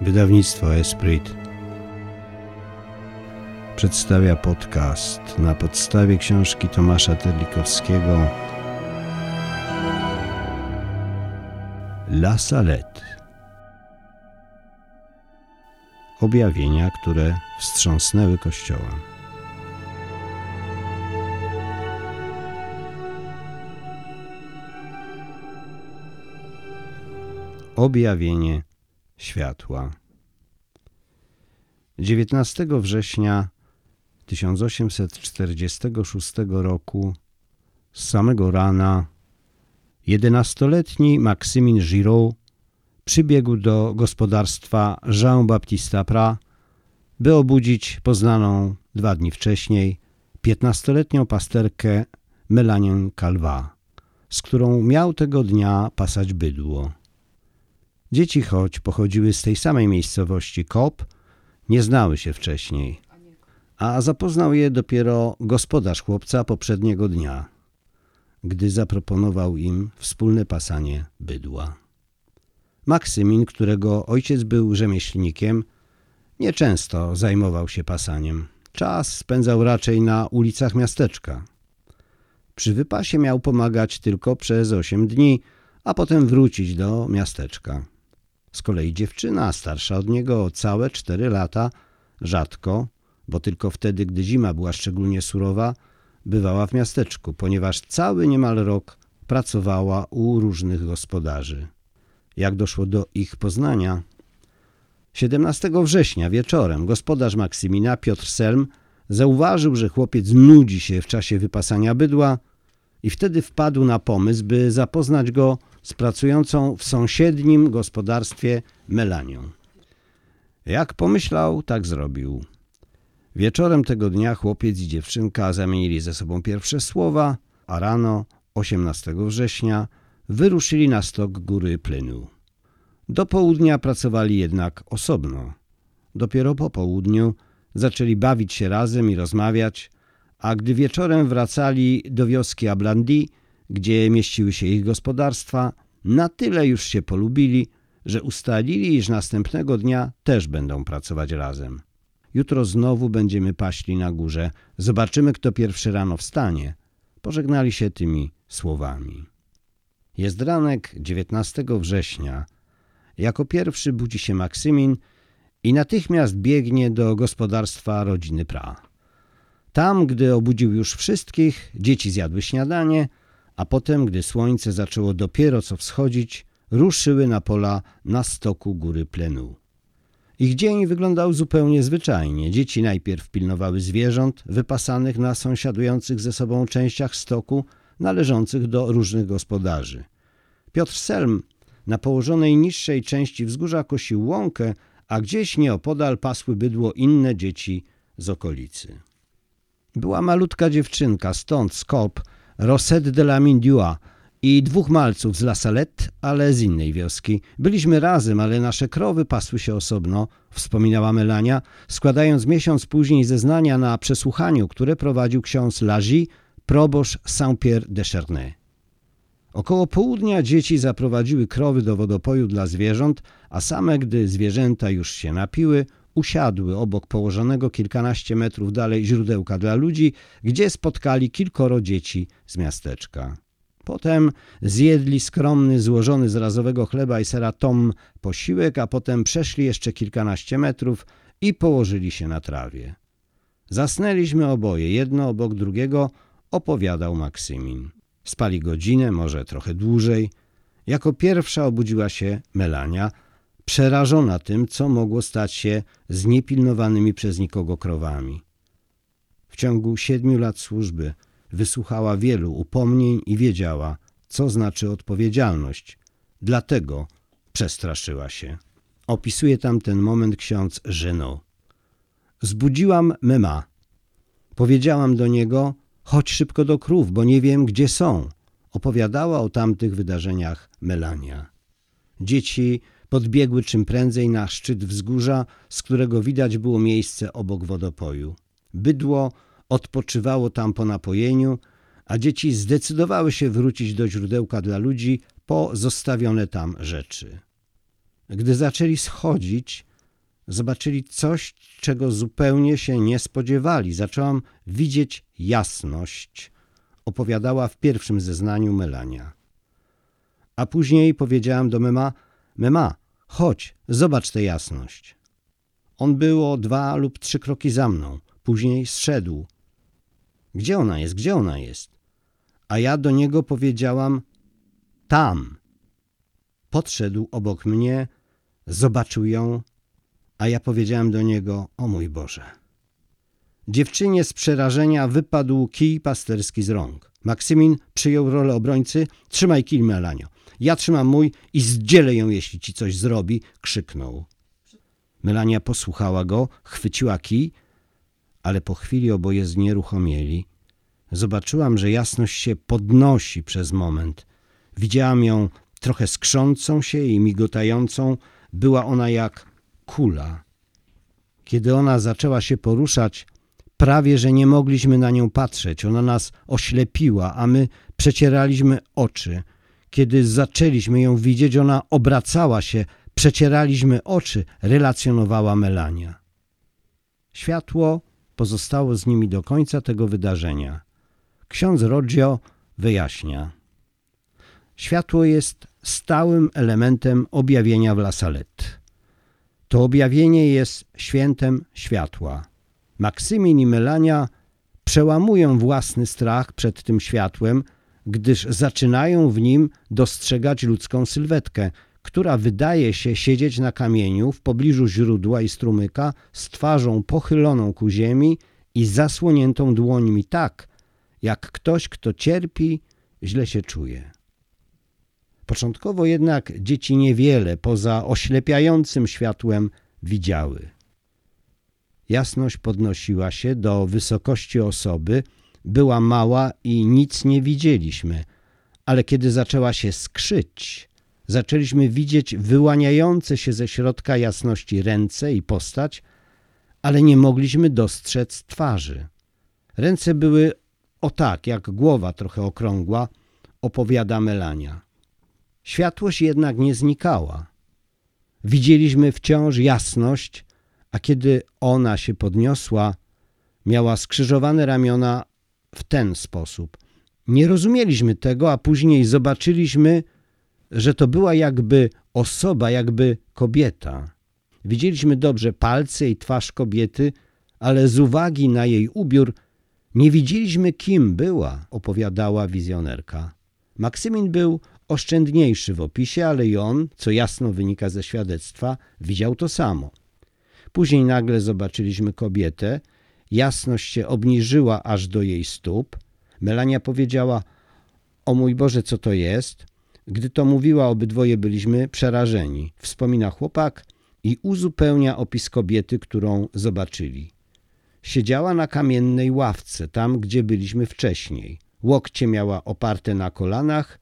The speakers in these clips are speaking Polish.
Wydawnictwo Esprit przedstawia podcast na podstawie książki Tomasza Terlikowskiego La Salette. Objawienia, które wstrząsnęły Kościołem. Objawienie światła. 19 września 1846 roku z samego rana jedenastoletni Maksymin Giraud przybiegł do gospodarstwa Jean-Baptiste Prat, by obudzić poznaną dwa dni wcześniej piętnastoletnią pasterkę Melanię Calva, z którą miał tego dnia pasać bydło. Dzieci, choć pochodziły z tej samej miejscowości Kop, nie znały się wcześniej, a zapoznał je dopiero gospodarz chłopca poprzedniego dnia, gdy zaproponował im wspólne pasanie bydła. Maksymin, którego ojciec był rzemieślnikiem, nieczęsto zajmował się pasaniem. Czas spędzał raczej na ulicach miasteczka. Przy wypasie miał pomagać tylko przez osiem dni, a potem wrócić do miasteczka. Z kolei dziewczyna, starsza od niego o całe cztery lata, rzadko, bo tylko wtedy, gdy zima była szczególnie surowa, bywała w miasteczku, ponieważ cały niemal rok pracowała u różnych gospodarzy. Jak doszło do ich poznania? 17 września wieczorem gospodarz Maksymina, Piotr Selm, zauważył, że chłopiec nudzi się w czasie wypasania bydła i wtedy wpadł na pomysł, by zapoznać go z pracującą w sąsiednim gospodarstwie Melanią. Jak pomyślał, tak zrobił. Wieczorem tego dnia chłopiec i dziewczynka zamienili ze sobą pierwsze słowa, a rano, 18 września, wyruszyli na stok góry Plynu. Do południa pracowali jednak osobno. Dopiero po południu zaczęli bawić się razem i rozmawiać, a gdy wieczorem wracali do wioski Ablandi, gdzie mieściły się ich gospodarstwa, na tyle już się polubili, że ustalili, iż następnego dnia też będą pracować razem. Jutro znowu będziemy paśli na górze, zobaczymy, kto pierwszy rano wstanie. Pożegnali się tymi słowami. Jest ranek 19 września. Jako pierwszy budzi się Maksymin i natychmiast biegnie do gospodarstwa rodziny Pra. Tam, gdy obudził już wszystkich, dzieci zjadły śniadanie, a potem, gdy słońce zaczęło dopiero co wschodzić, ruszyły na pola na stoku góry Plenu. Ich dzień wyglądał zupełnie zwyczajnie. Dzieci najpierw pilnowały zwierząt wypasanych na sąsiadujących ze sobą częściach stoku należących do różnych gospodarzy. Piotr Selm na położonej niższej części wzgórza kosił łąkę, a gdzieś nieopodal pasły bydło inne dzieci z okolicy. Była malutka dziewczynka, stąd skop Rosette de la Mindua i dwóch malców z La Salette, ale z innej wioski. Byliśmy razem, ale nasze krowy pasły się osobno, wspominała Melania, składając miesiąc później zeznania na przesłuchaniu, które prowadził ksiądz Lagy, proboszcz Saint-Pierre de Chernay. Około południa dzieci zaprowadziły krowy do wodopoju dla zwierząt, a same, gdy zwierzęta już się napiły, usiadły obok położonego kilkanaście metrów dalej źródełka dla ludzi, gdzie spotkali kilkoro dzieci z miasteczka. Potem zjedli skromny, złożony z razowego chleba i sera tom posiłek, a potem przeszli jeszcze kilkanaście metrów i położyli się na trawie. Zasnęliśmy oboje, jedno obok drugiego, opowiadał Maksymin. Spali godzinę, może trochę dłużej. Jako pierwsza obudziła się Melania, przerażona tym, co mogło stać się z niepilnowanymi przez nikogo krowami. W ciągu siedmiu lat służby wysłuchała wielu upomnień i wiedziała, co znaczy odpowiedzialność. Dlatego przestraszyła się. Opisuje tam ten moment ksiądz Żeno. Zbudziłam Mema. Powiedziałam do niego, chodź szybko do krów, bo nie wiem, gdzie są. Opowiadała o tamtych wydarzeniach Melania. Dzieci podbiegły czym prędzej na szczyt wzgórza, z którego widać było miejsce obok wodopoju. Bydło odpoczywało tam po napojeniu, a dzieci zdecydowały się wrócić do źródełka dla ludzi po zostawione tam rzeczy. Gdy zaczęli schodzić, zobaczyli coś, czego zupełnie się nie spodziewali. Zaczęłam widzieć jasność, opowiadała w pierwszym zeznaniu Melania. A później powiedziałam do Mema, Mema, chodź, zobacz tę jasność. On był o dwa lub trzy kroki za mną. Później zszedł. Gdzie ona jest? Gdzie ona jest? A ja do niego powiedziałam, tam. Podszedł obok mnie, zobaczył ją, a ja powiedziałem do niego, o mój Boże. Dziewczynie z przerażenia wypadł kij pasterski z rąk. Maksymin przyjął rolę obrońcy. Trzymaj kij, Melanio. Ja trzymam mój i zdzielę ją, jeśli ci coś zrobi, krzyknął. Melania posłuchała go, chwyciła kij, ale po chwili oboje znieruchomieli. Zobaczyłam, że jasność się podnosi przez moment. Widziałam ją trochę skrzącą się i migotającą. Była ona jak kula. Kiedy ona zaczęła się poruszać, prawie że nie mogliśmy na nią patrzeć. Ona nas oślepiła, a my przecieraliśmy oczy. Kiedy zaczęliśmy ją widzieć, ona obracała się, przecieraliśmy oczy, relacjonowała Melania. Światło pozostało z nimi do końca tego wydarzenia. Ksiądz Roggio wyjaśnia. Światło jest stałym elementem objawienia w La Salette. To objawienie jest świętem światła. Maksymin i Melania przełamują własny strach przed tym światłem, gdyż zaczynają w nim dostrzegać ludzką sylwetkę, która wydaje się siedzieć na kamieniu w pobliżu źródła i strumyka z twarzą pochyloną ku ziemi i zasłoniętą dłońmi tak, jak ktoś, kto cierpi, źle się czuje. Początkowo jednak dzieci niewiele poza oślepiającym światłem widziały. Jasność podnosiła się do wysokości osoby, była mała i nic nie widzieliśmy, ale kiedy zaczęła się skrzyć, zaczęliśmy widzieć wyłaniające się ze środka jasności ręce i postać, ale nie mogliśmy dostrzec twarzy. Ręce były o tak, jak głowa trochę okrągła, opowiada Melania. Światłość jednak nie znikała. Widzieliśmy wciąż jasność, a kiedy ona się podniosła, miała skrzyżowane ramiona w ten sposób. Nie rozumieliśmy tego, a później zobaczyliśmy, że to była jakby osoba, jakby kobieta. Widzieliśmy dobrze palce i twarz kobiety, ale z uwagi na jej ubiór nie widzieliśmy, kim była, opowiadała wizjonerka. Maksymin był oszczędniejszy w opisie, ale i on, co jasno wynika ze świadectwa, widział to samo. Później nagle zobaczyliśmy kobietę, jasność się obniżyła aż do jej stóp. Melania powiedziała, o mój Boże, co to jest? Gdy to mówiła, obydwoje byliśmy przerażeni. Wspomina chłopak i uzupełnia opis kobiety, którą zobaczyli. Siedziała na kamiennej ławce, tam gdzie byliśmy wcześniej. Łokcie miała oparte na kolanach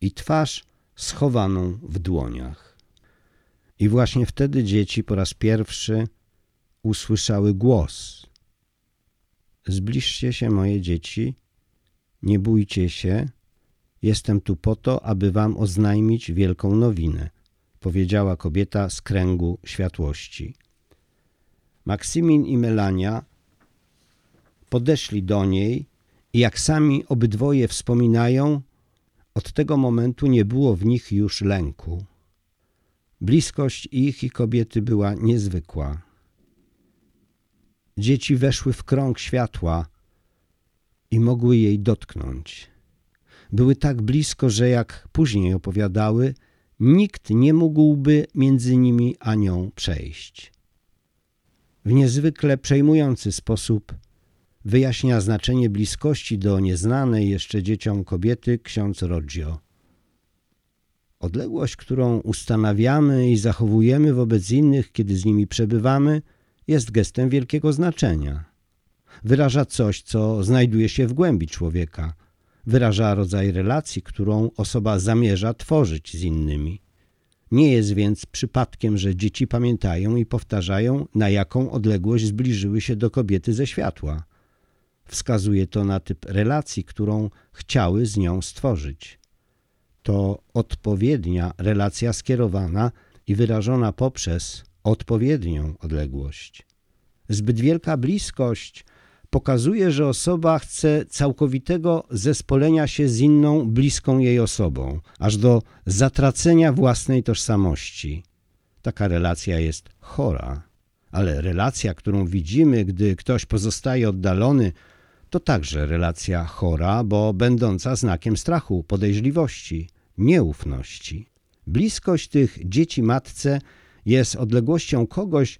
i twarz schowaną w dłoniach. I właśnie wtedy dzieci po raz pierwszy usłyszały głos. Zbliżcie się, moje dzieci, nie bójcie się, jestem tu po to, aby wam oznajmić wielką nowinę, powiedziała kobieta z kręgu światłości. Maksymin i Melania podeszli do niej i jak sami obydwoje wspominają, od tego momentu nie było w nich już lęku. Bliskość ich i kobiety była niezwykła. Dzieci weszły w krąg światła i mogły jej dotknąć. Były tak blisko, że jak później opowiadały, nikt nie mógłby między nimi a nią przejść. W niezwykle przejmujący sposób wyjaśnia znaczenie bliskości do nieznanej jeszcze dzieciom kobiety ksiądz Roggio. Odległość, którą ustanawiamy i zachowujemy wobec innych, kiedy z nimi przebywamy, jest gestem wielkiego znaczenia. Wyraża coś, co znajduje się w głębi człowieka. Wyraża rodzaj relacji, którą osoba zamierza tworzyć z innymi. Nie jest więc przypadkiem, że dzieci pamiętają i powtarzają, na jaką odległość zbliżyły się do kobiety ze światła. Wskazuje to na typ relacji, którą chciały z nią stworzyć. To odpowiednia relacja skierowana i wyrażona poprzez odpowiednią odległość. Zbyt wielka bliskość pokazuje, że osoba chce całkowitego zespolenia się z inną, bliską jej osobą, aż do zatracenia własnej tożsamości. Taka relacja jest chora, ale relacja, którą widzimy, gdy ktoś pozostaje oddalony, to także relacja chora, bo będąca znakiem strachu, podejrzliwości, nieufności. Bliskość tych dzieci matce jest odległością kogoś,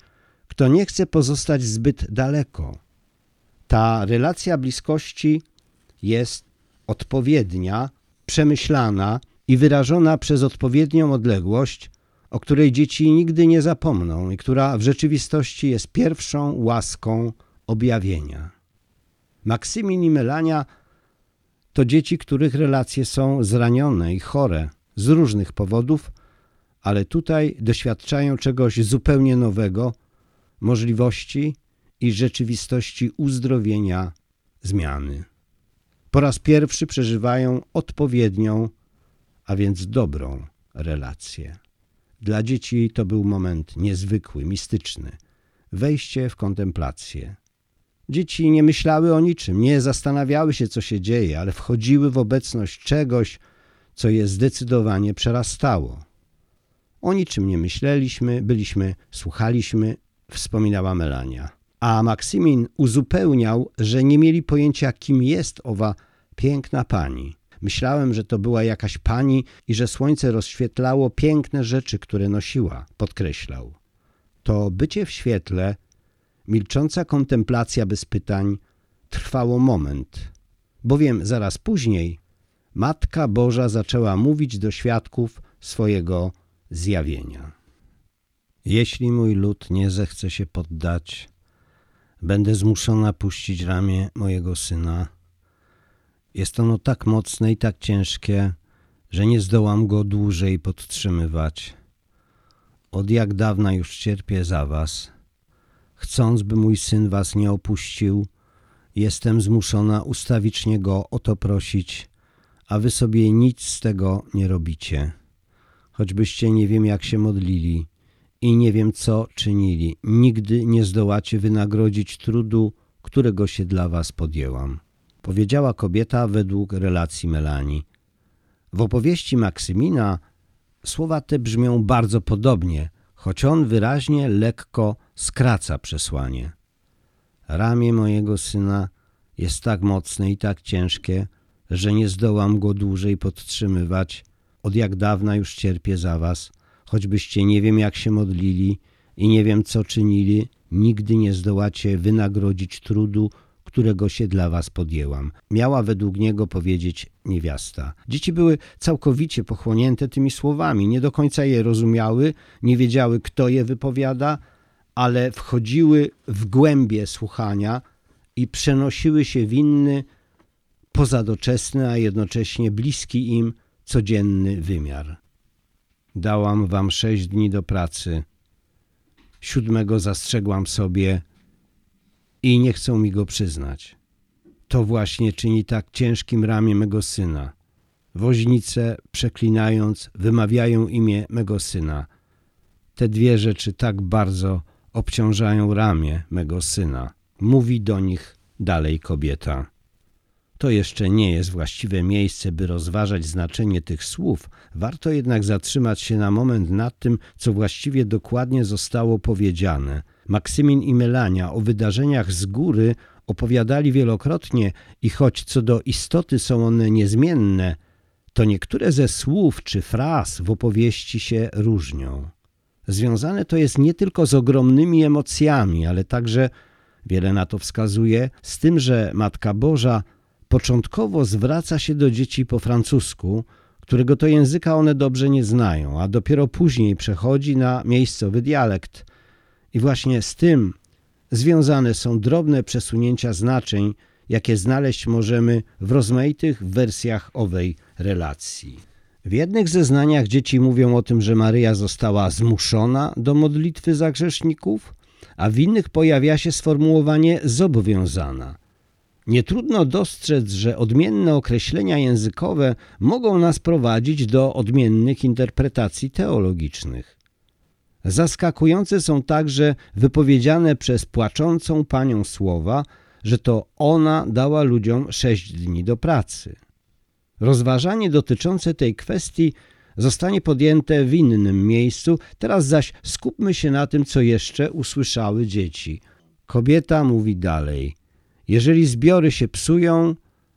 kto nie chce pozostać zbyt daleko. Ta relacja bliskości jest odpowiednia, przemyślana i wyrażona przez odpowiednią odległość, o której dzieci nigdy nie zapomną i która w rzeczywistości jest pierwszą łaską objawienia. Maksymin i Melania to dzieci, których relacje są zranione i chore z różnych powodów, ale tutaj doświadczają czegoś zupełnie nowego, możliwości i rzeczywistości uzdrowienia, zmiany. Po raz pierwszy przeżywają odpowiednią, a więc dobrą relację. Dla dzieci to był moment niezwykły, mistyczny. Wejście w kontemplację. Dzieci nie myślały o niczym, nie zastanawiały się, co się dzieje, ale wchodziły w obecność czegoś, co je zdecydowanie przerastało. O niczym nie myśleliśmy, byliśmy, słuchaliśmy, wspominała Melania. A Maksymin uzupełniał, że nie mieli pojęcia, kim jest owa piękna pani. Myślałem, że to była jakaś pani i że słońce rozświetlało piękne rzeczy, które nosiła, podkreślał. To bycie w świetle, milcząca kontemplacja bez pytań, trwało moment, bowiem zaraz później Matka Boża zaczęła mówić do świadków swojego zjawienia. Jeśli mój lud nie zechce się poddać, będę zmuszona puścić ramię mojego syna. Jest ono tak mocne i tak ciężkie, że nie zdołam go dłużej podtrzymywać. Od jak dawna już cierpię za was. Chcąc, by mój syn was nie opuścił, jestem zmuszona ustawicznie go o to prosić, a wy sobie nic z tego nie robicie. Choćbyście nie wiem jak się modlili i nie wiem co czynili, nigdy nie zdołacie wynagrodzić trudu, którego się dla was podjęłam. Powiedziała kobieta według relacji Melanii. W opowieści Maksymina słowa te brzmią bardzo podobnie, choć on wyraźnie lekko skraca przesłanie. Ramię mojego syna jest tak mocne i tak ciężkie, że nie zdołam go dłużej podtrzymywać. Od jak dawna już cierpię za was, choćbyście nie wiem jak się modlili i nie wiem co czynili, nigdy nie zdołacie wynagrodzić trudu, którego się dla was podjęłam. Miała według niego powiedzieć niewiasta. Dzieci były całkowicie pochłonięte tymi słowami, nie do końca je rozumiały, nie wiedziały kto je wypowiada, ale wchodziły w głębie słuchania i przenosiły się w inny, pozadoczesny, a jednocześnie bliski im codzienny wymiar. Dałam wam sześć dni do pracy. Siódmego zastrzegłam sobie i nie chcą mi go przyznać. To właśnie czyni tak ciężkim ramię mego syna. Woźnice, przeklinając, wymawiają imię mego syna. Te dwie rzeczy tak bardzo obciążają ramię mego syna. Mówi do nich dalej kobieta. To jeszcze nie jest właściwe miejsce, by rozważać znaczenie tych słów. Warto jednak zatrzymać się na moment nad tym, co właściwie dokładnie zostało powiedziane. Maksymin i Melania o wydarzeniach z góry opowiadali wielokrotnie i choć co do istoty są one niezmienne, to niektóre ze słów czy fraz w opowieści się różnią. Związane to jest nie tylko z ogromnymi emocjami, ale także, wiele na to wskazuje, z tym, że Matka Boża Początkowo zwraca się do dzieci po francusku, którego to języka one dobrze nie znają, a dopiero później przechodzi na miejscowy dialekt. I właśnie z tym związane są drobne przesunięcia znaczeń, jakie znaleźć możemy w rozmaitych wersjach owej relacji. W jednych zeznaniach dzieci mówią o tym, że Maryja została zmuszona do modlitwy za grzeszników, a w innych pojawia się sformułowanie zobowiązana – nie trudno dostrzec, że odmienne określenia językowe mogą nas prowadzić do odmiennych interpretacji teologicznych. Zaskakujące są także wypowiedziane przez płaczącą panią słowa, że to ona dała ludziom sześć dni do pracy. Rozważanie dotyczące tej kwestii zostanie podjęte w innym miejscu, teraz zaś skupmy się na tym, co jeszcze usłyszały dzieci. Kobieta mówi dalej: Jeżeli zbiory się psują,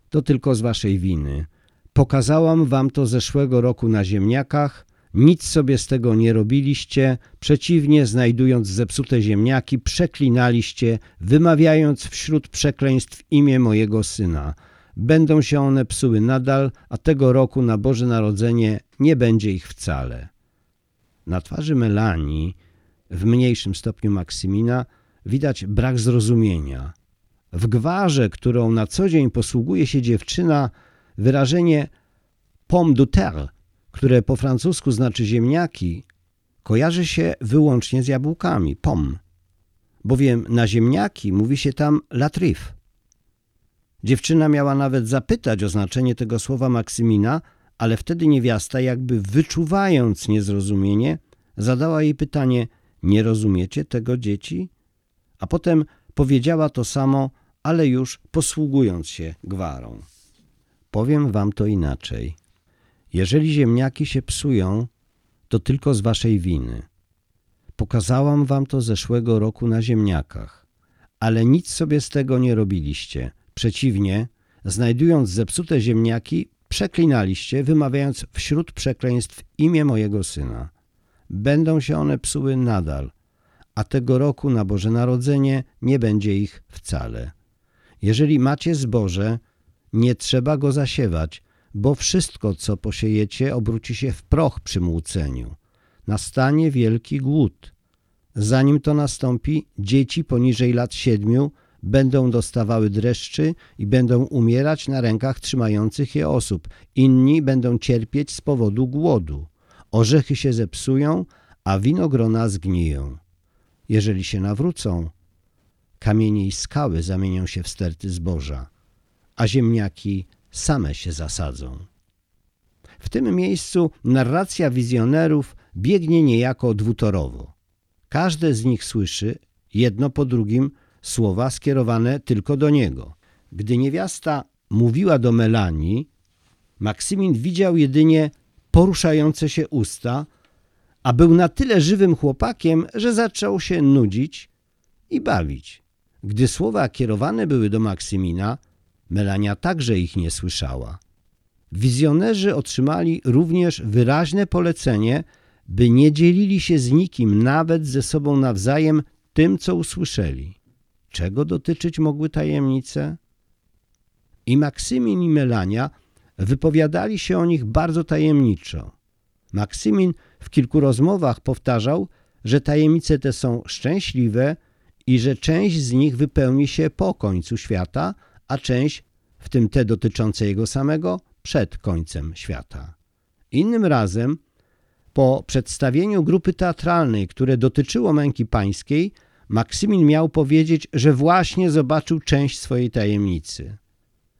to tylko z waszej winy. Pokazałam wam to zeszłego roku na ziemniakach, nic sobie z tego nie robiliście, przeciwnie, znajdując zepsute ziemniaki, przeklinaliście, wymawiając wśród przekleństw imię mojego syna. Będą się one psuły nadal, a tego roku na Boże Narodzenie nie będzie ich wcale. Na twarzy Melanii, w mniejszym stopniu Maksymina, widać brak zrozumienia. W gwarze, którą na co dzień posługuje się dziewczyna, wyrażenie pomme de terre, które po francusku znaczy ziemniaki, kojarzy się wyłącznie z jabłkami, pom, bowiem na ziemniaki mówi się tam latrif. Dziewczyna miała nawet zapytać o znaczenie tego słowa Maksymina, ale wtedy niewiasta, jakby wyczuwając niezrozumienie, zadała jej pytanie: Nie rozumiecie tego, dzieci? A potem powiedziała to samo, ale już posługując się gwarą. Powiem wam to inaczej. Jeżeli ziemniaki się psują, to tylko z waszej winy. Pokazałam wam to zeszłego roku na ziemniakach, ale nic sobie z tego nie robiliście. Przeciwnie, znajdując zepsute ziemniaki, przeklinaliście, wymawiając wśród przekleństw imię mojego syna. Będą się one psuły nadal, a tego roku na Boże Narodzenie nie będzie ich wcale. Jeżeli macie zboże, nie trzeba go zasiewać, bo wszystko, co posiejecie, obróci się w proch przy młóceniu. Nastanie wielki głód. Zanim to nastąpi, dzieci poniżej lat siedmiu będą dostawały dreszczy i będą umierać na rękach trzymających je osób. Inni będą cierpieć z powodu głodu. Orzechy się zepsują, a winogrona zgniją. Jeżeli się nawrócą, kamienie i skały zamienią się w sterty zboża, a ziemniaki same się zasadzą. W tym miejscu narracja wizjonerów biegnie niejako dwutorowo. Każde z nich słyszy, jedno po drugim, słowa skierowane tylko do niego. Gdy niewiasta mówiła do Melanii, Maksymin widział jedynie poruszające się usta, a był na tyle żywym chłopakiem, że zaczął się nudzić i bawić. Gdy słowa kierowane były do Maksymina, Melania także ich nie słyszała. Wizjonerzy otrzymali również wyraźne polecenie, by nie dzielili się z nikim, nawet ze sobą nawzajem, tym, co usłyszeli. Czego dotyczyć mogły tajemnice? I Maksymin i Melania wypowiadali się o nich bardzo tajemniczo. Maksymin w kilku rozmowach powtarzał, że tajemnice te są szczęśliwe i że część z nich wypełni się po końcu świata, a część, w tym te dotyczące jego samego, przed końcem świata. Innym razem, po przedstawieniu grupy teatralnej, które dotyczyło męki pańskiej, Maksymin miał powiedzieć, że właśnie zobaczył część swojej tajemnicy.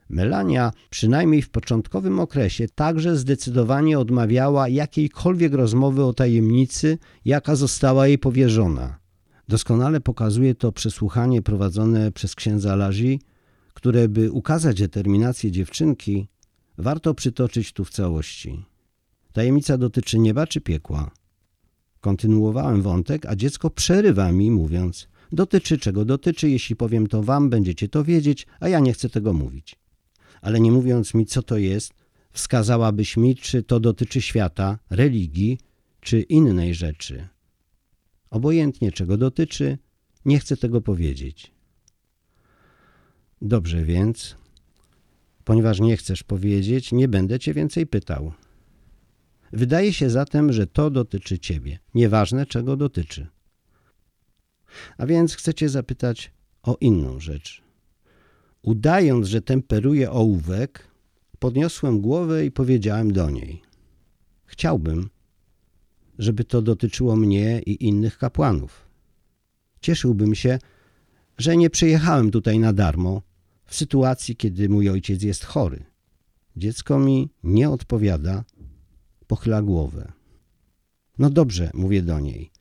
Melania, przynajmniej w początkowym okresie, także zdecydowanie odmawiała jakiejkolwiek rozmowy o tajemnicy, jaka została jej powierzona. Doskonale pokazuje to przesłuchanie prowadzone przez księdza Laży, które by ukazać determinację dziewczynki, warto przytoczyć tu w całości. Tajemnica dotyczy nieba czy piekła? Kontynuowałem wątek, a dziecko przerywa mi, mówiąc: Dotyczy czego dotyczy, jeśli powiem to wam, będziecie to wiedzieć, a ja nie chcę tego mówić. Ale nie mówiąc mi, co to jest, wskazałabyś mi, czy to dotyczy świata, religii, czy innej rzeczy. Obojętnie czego dotyczy, nie chcę tego powiedzieć. Dobrze więc, ponieważ nie chcesz powiedzieć, nie będę cię więcej pytał. Wydaje się zatem, że to dotyczy ciebie, nieważne czego dotyczy. A więc chcecie zapytać o inną rzecz. Udając, że temperuję ołówek, podniosłem głowę i powiedziałem do niej: Chciałbym, żeby to dotyczyło mnie i innych kapłanów. Cieszyłbym się, że nie przyjechałem tutaj na darmo w sytuacji, kiedy mój ojciec jest chory. Dziecko mi nie odpowiada, pochyla głowę. No dobrze, mówię do niej.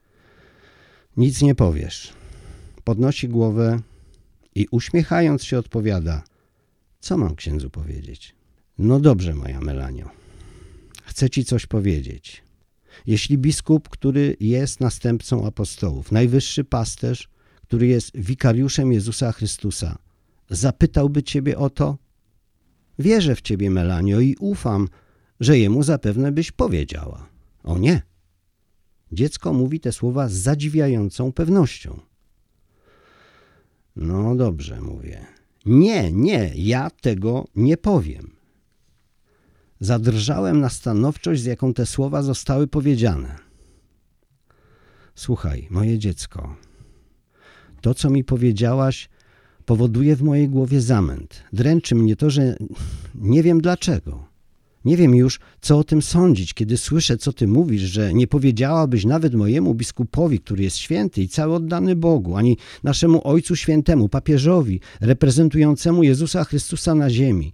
Nic nie powiesz. Podnosi głowę i uśmiechając się odpowiada: Co mam księdzu powiedzieć? No dobrze, moja Melanio. Chcę ci coś powiedzieć. Jeśli biskup, który jest następcą apostołów, najwyższy pasterz, który jest wikariuszem Jezusa Chrystusa, zapytałby ciebie o to? Wierzę w ciebie, Melanio, i ufam, że jemu zapewne byś powiedziała. O nie. Dziecko mówi te słowa z zadziwiającą pewnością. No dobrze, mówię. Nie, nie, ja tego nie powiem. Zadrżałem na stanowczość, z jaką te słowa zostały powiedziane. Słuchaj, moje dziecko, to, co mi powiedziałaś, powoduje w mojej głowie zamęt. Dręczy mnie to, że nie wiem dlaczego. Nie wiem już, co o tym sądzić, kiedy słyszę, co ty mówisz, że nie powiedziałabyś nawet mojemu biskupowi, który jest święty i cały oddany Bogu, ani naszemu Ojcu Świętemu, papieżowi, reprezentującemu Jezusa Chrystusa na ziemi.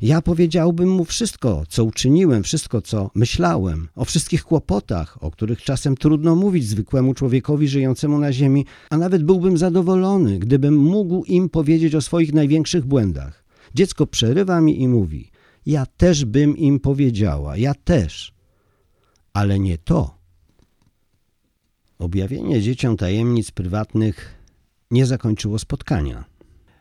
Ja powiedziałbym mu wszystko, co uczyniłem, wszystko, co myślałem, o wszystkich kłopotach, o których czasem trudno mówić zwykłemu człowiekowi żyjącemu na ziemi, a nawet byłbym zadowolony, gdybym mógł im powiedzieć o swoich największych błędach. Dziecko przerywa mi i mówi: Ja też bym im powiedziała, ja też, ale nie to. Objawienie dzieciom tajemnic prywatnych nie zakończyło spotkania.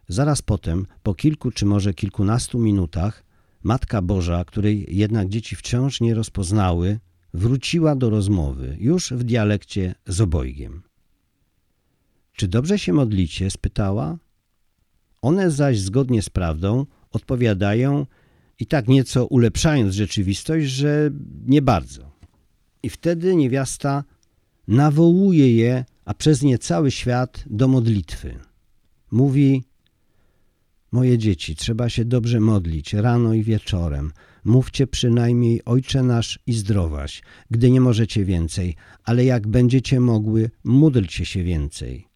Zaraz potem, po kilku czy może kilkunastu minutach, Matka Boża, której jednak dzieci wciąż nie rozpoznały, wróciła do rozmowy, już w dialekcie z obojgiem. Czy dobrze się modlicie? spytała. One zaś zgodnie z prawdą odpowiadają i tak nieco ulepszając rzeczywistość, że nie bardzo. I wtedy niewiasta nawołuje je, a przez nie cały świat do modlitwy. Mówi: Moje dzieci, trzeba się dobrze modlić rano i wieczorem. Mówcie przynajmniej Ojcze nasz i zdrowaś, gdy nie możecie więcej, ale jak będziecie mogły, módlcie się więcej.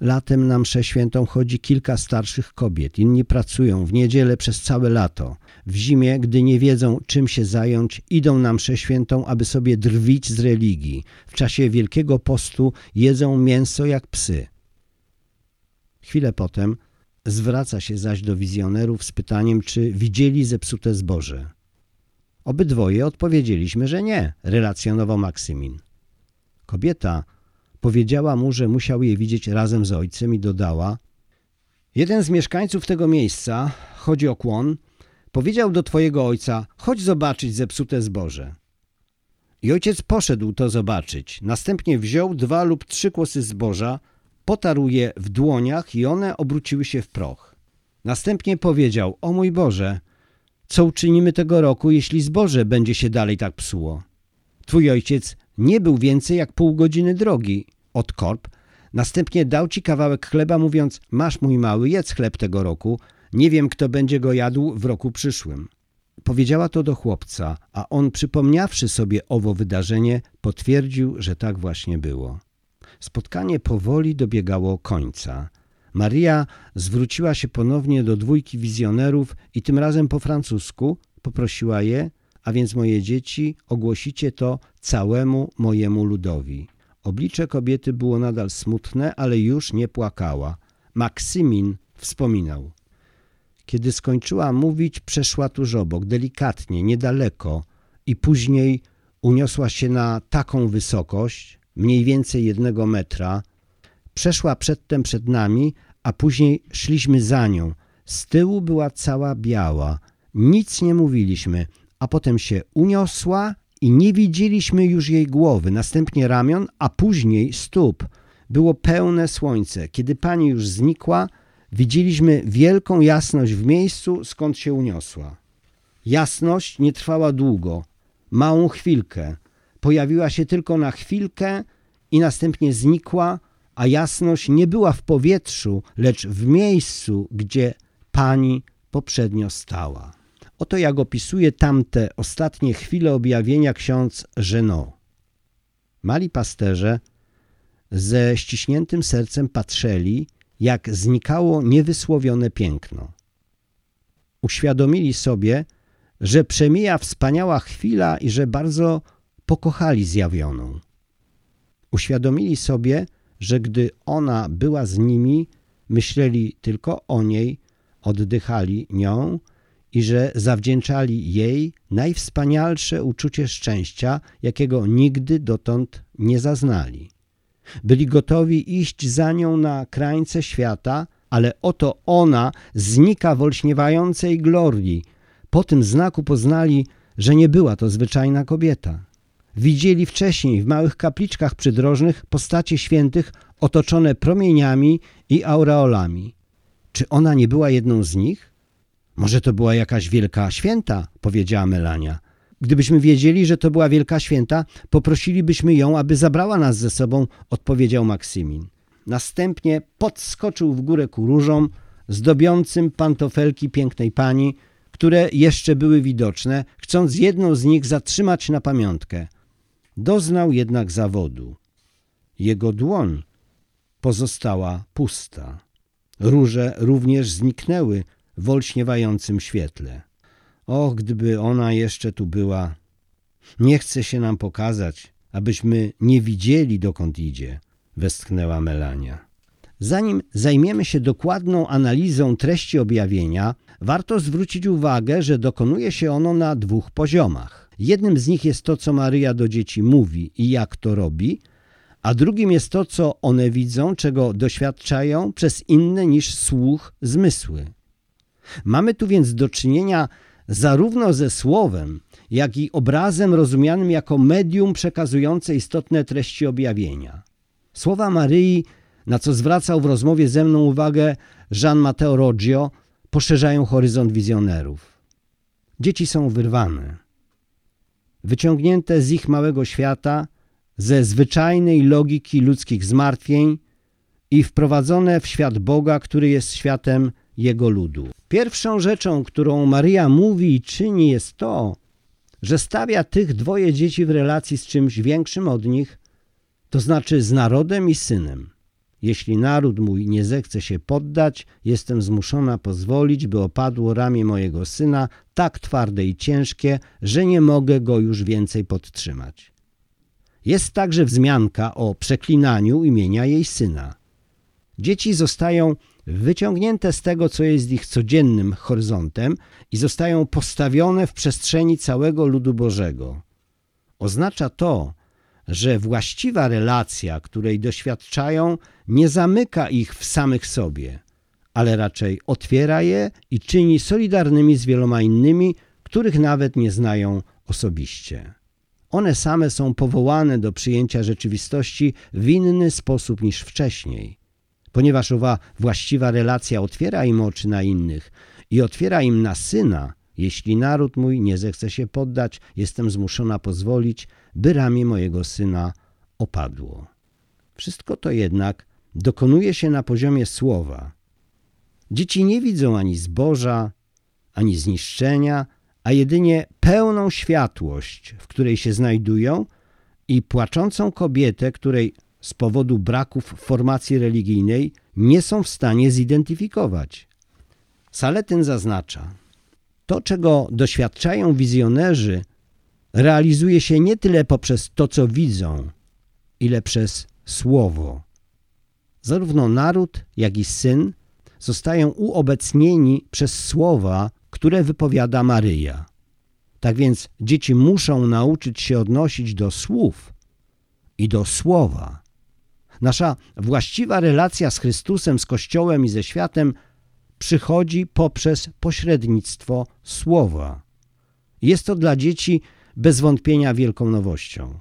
Latem na mszę świętą chodzi kilka starszych kobiet, inni pracują w niedzielę przez całe lato. W zimie, gdy nie wiedzą czym się zająć, idą na mszę świętą, aby sobie drwić z religii. W czasie Wielkiego Postu jedzą mięso jak psy. Chwilę potem Zwraca się zaś do wizjonerów z pytaniem, czy widzieli zepsute zboże. Obydwoje odpowiedzieliśmy, że nie, relacjonował Maksymin. Kobieta powiedziała mu, że musiał je widzieć razem z ojcem i dodała Jeden z mieszkańców tego miejsca, chodzi o kłon, powiedział do twojego ojca, chodź zobaczyć zepsute zboże. I ojciec poszedł to zobaczyć. Następnie wziął dwa lub trzy kłosy zboża, potarł je w dłoniach i one obróciły się w proch. Następnie powiedział, o mój Boże, co uczynimy tego roku, jeśli zboże będzie się dalej tak psuło? Twój ojciec nie był więcej jak pół godziny drogi od korp, następnie dał ci kawałek chleba, mówiąc, masz mój mały, jedz chleb tego roku, nie wiem, kto będzie go jadł w roku przyszłym. Powiedziała to do chłopca, a on, przypomniawszy sobie owo wydarzenie, potwierdził, że tak właśnie było. Spotkanie powoli dobiegało końca. Maria zwróciła się ponownie do dwójki wizjonerów i tym razem po francusku poprosiła je, a więc moje dzieci, ogłosicie to całemu mojemu ludowi. Oblicze kobiety było nadal smutne, ale już nie płakała. Maksymin wspominał. Kiedy skończyła mówić, przeszła tuż obok, delikatnie, niedaleko i później uniosła się na taką wysokość, mniej więcej jednego metra. Przeszła przedtem przed nami, a później szliśmy za nią. Z tyłu była cała biała. Nic nie mówiliśmy, a potem się uniosła i nie widzieliśmy już jej głowy, następnie ramion, a później stóp. Było pełne słońce. Kiedy pani już znikła, widzieliśmy wielką jasność w miejscu, skąd się uniosła. Jasność nie trwała długo, małą chwilkę pojawiła się tylko na chwilkę i następnie znikła, a jasność nie była w powietrzu, lecz w miejscu, gdzie pani poprzednio stała. Oto jak opisuje tamte ostatnie chwile objawienia ksiądz Żeno. Mali pasterze ze ściśniętym sercem patrzeli, jak znikało niewysłowione piękno. Uświadomili sobie, że przemija wspaniała chwila i że bardzo pokochali zjawioną. Uświadomili sobie, że gdy ona była z nimi, myśleli tylko o niej, oddychali nią i że zawdzięczali jej najwspanialsze uczucie szczęścia, jakiego nigdy dotąd nie zaznali. Byli gotowi iść za nią na krańce świata, ale oto ona znika w olśniewającej glorii. Po tym znaku poznali, że nie była to zwyczajna kobieta. Widzieli wcześniej w małych kapliczkach przydrożnych postacie świętych otoczone promieniami i aureolami. Czy ona nie była jedną z nich? Może to była jakaś wielka święta, powiedziała Melania. Gdybyśmy wiedzieli, że to była wielka święta, poprosilibyśmy ją, aby zabrała nas ze sobą, odpowiedział Maksymin. Następnie podskoczył w górę ku różom, zdobiącym pantofelki pięknej pani, które jeszcze były widoczne, chcąc jedną z nich zatrzymać na pamiątkę. Doznał jednak zawodu. Jego dłoń pozostała pusta. Róże również zniknęły w olśniewającym świetle. Och, gdyby ona jeszcze tu była. Nie chce się nam pokazać, abyśmy nie widzieli, dokąd idzie, westchnęła Melania. Zanim zajmiemy się dokładną analizą treści objawienia, warto zwrócić uwagę, że dokonuje się ono na dwóch poziomach. Jednym z nich jest to, co Maryja do dzieci mówi i jak to robi, a drugim jest to, co one widzą, czego doświadczają przez inne niż słuch zmysły. Mamy tu więc do czynienia zarówno ze słowem, jak i obrazem rozumianym jako medium przekazujące istotne treści objawienia. Słowa Maryi, na co zwracał w rozmowie ze mną uwagę Jean Matteo Roggio, poszerzają horyzont wizjonerów. Dzieci są wyrwane, wyciągnięte z ich małego świata, ze zwyczajnej logiki ludzkich zmartwień i wprowadzone w świat Boga, który jest światem Jego ludu. Pierwszą rzeczą, którą Maria mówi i czyni jest to, że stawia tych dwoje dzieci w relacji z czymś większym od nich, to znaczy z narodem i synem. Jeśli naród mój nie zechce się poddać, jestem zmuszona pozwolić, by opadło ramię mojego syna, tak twarde i ciężkie, że nie mogę go już więcej podtrzymać. Jest także wzmianka o przeklinaniu imienia jej syna. Dzieci zostają wyciągnięte z tego, co jest ich codziennym horyzontem i zostają postawione w przestrzeni całego ludu Bożego. Oznacza to, że właściwa relacja, której doświadczają, nie zamyka ich w samych sobie, ale raczej otwiera je i czyni solidarnymi z wieloma innymi, których nawet nie znają osobiście. One same są powołane do przyjęcia rzeczywistości w inny sposób niż wcześniej. Ponieważ owa właściwa relacja otwiera im oczy na innych i otwiera im na syna, jeśli naród mój nie zechce się poddać, jestem zmuszona pozwolić, by ramię mojego syna opadło. Wszystko to jednak dokonuje się na poziomie słowa. Dzieci nie widzą ani zboża, ani zniszczenia, a jedynie pełną światłość, w której się znajdują i płaczącą kobietę, której z powodu braków formacji religijnej nie są w stanie zidentyfikować. Saletyn zaznacza, to czego doświadczają wizjonerzy realizuje się nie tyle poprzez to, co widzą, ile przez słowo. Zarówno naród, jak i syn zostają uobecnieni przez słowa, które wypowiada Maryja. Tak więc dzieci muszą nauczyć się odnosić do słów i do słowa. Nasza właściwa relacja z Chrystusem, z Kościołem i ze światem przychodzi poprzez pośrednictwo słowa. Jest to dla dzieci bez wątpienia wielką nowością.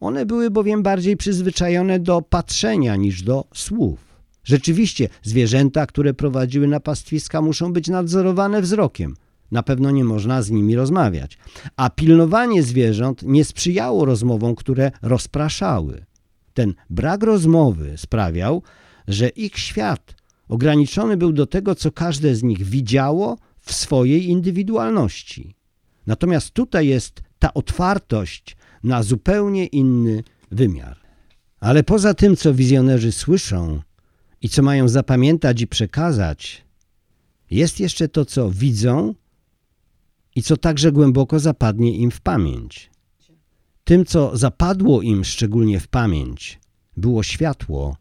One były bowiem bardziej przyzwyczajone do patrzenia niż do słów. Rzeczywiście zwierzęta, które prowadziły na pastwiska muszą być nadzorowane wzrokiem. Na pewno nie można z nimi rozmawiać. A pilnowanie zwierząt nie sprzyjało rozmowom, które rozpraszały. Ten brak rozmowy sprawiał, że ich świat ograniczony był do tego, co każde z nich widziało w swojej indywidualności. Natomiast tutaj jest ta otwartość na zupełnie inny wymiar. Ale poza tym, co wizjonerzy słyszą i co mają zapamiętać i przekazać, jest jeszcze to, co widzą i co także głęboko zapadnie im w pamięć. Tym, co zapadło im szczególnie w pamięć, było światło,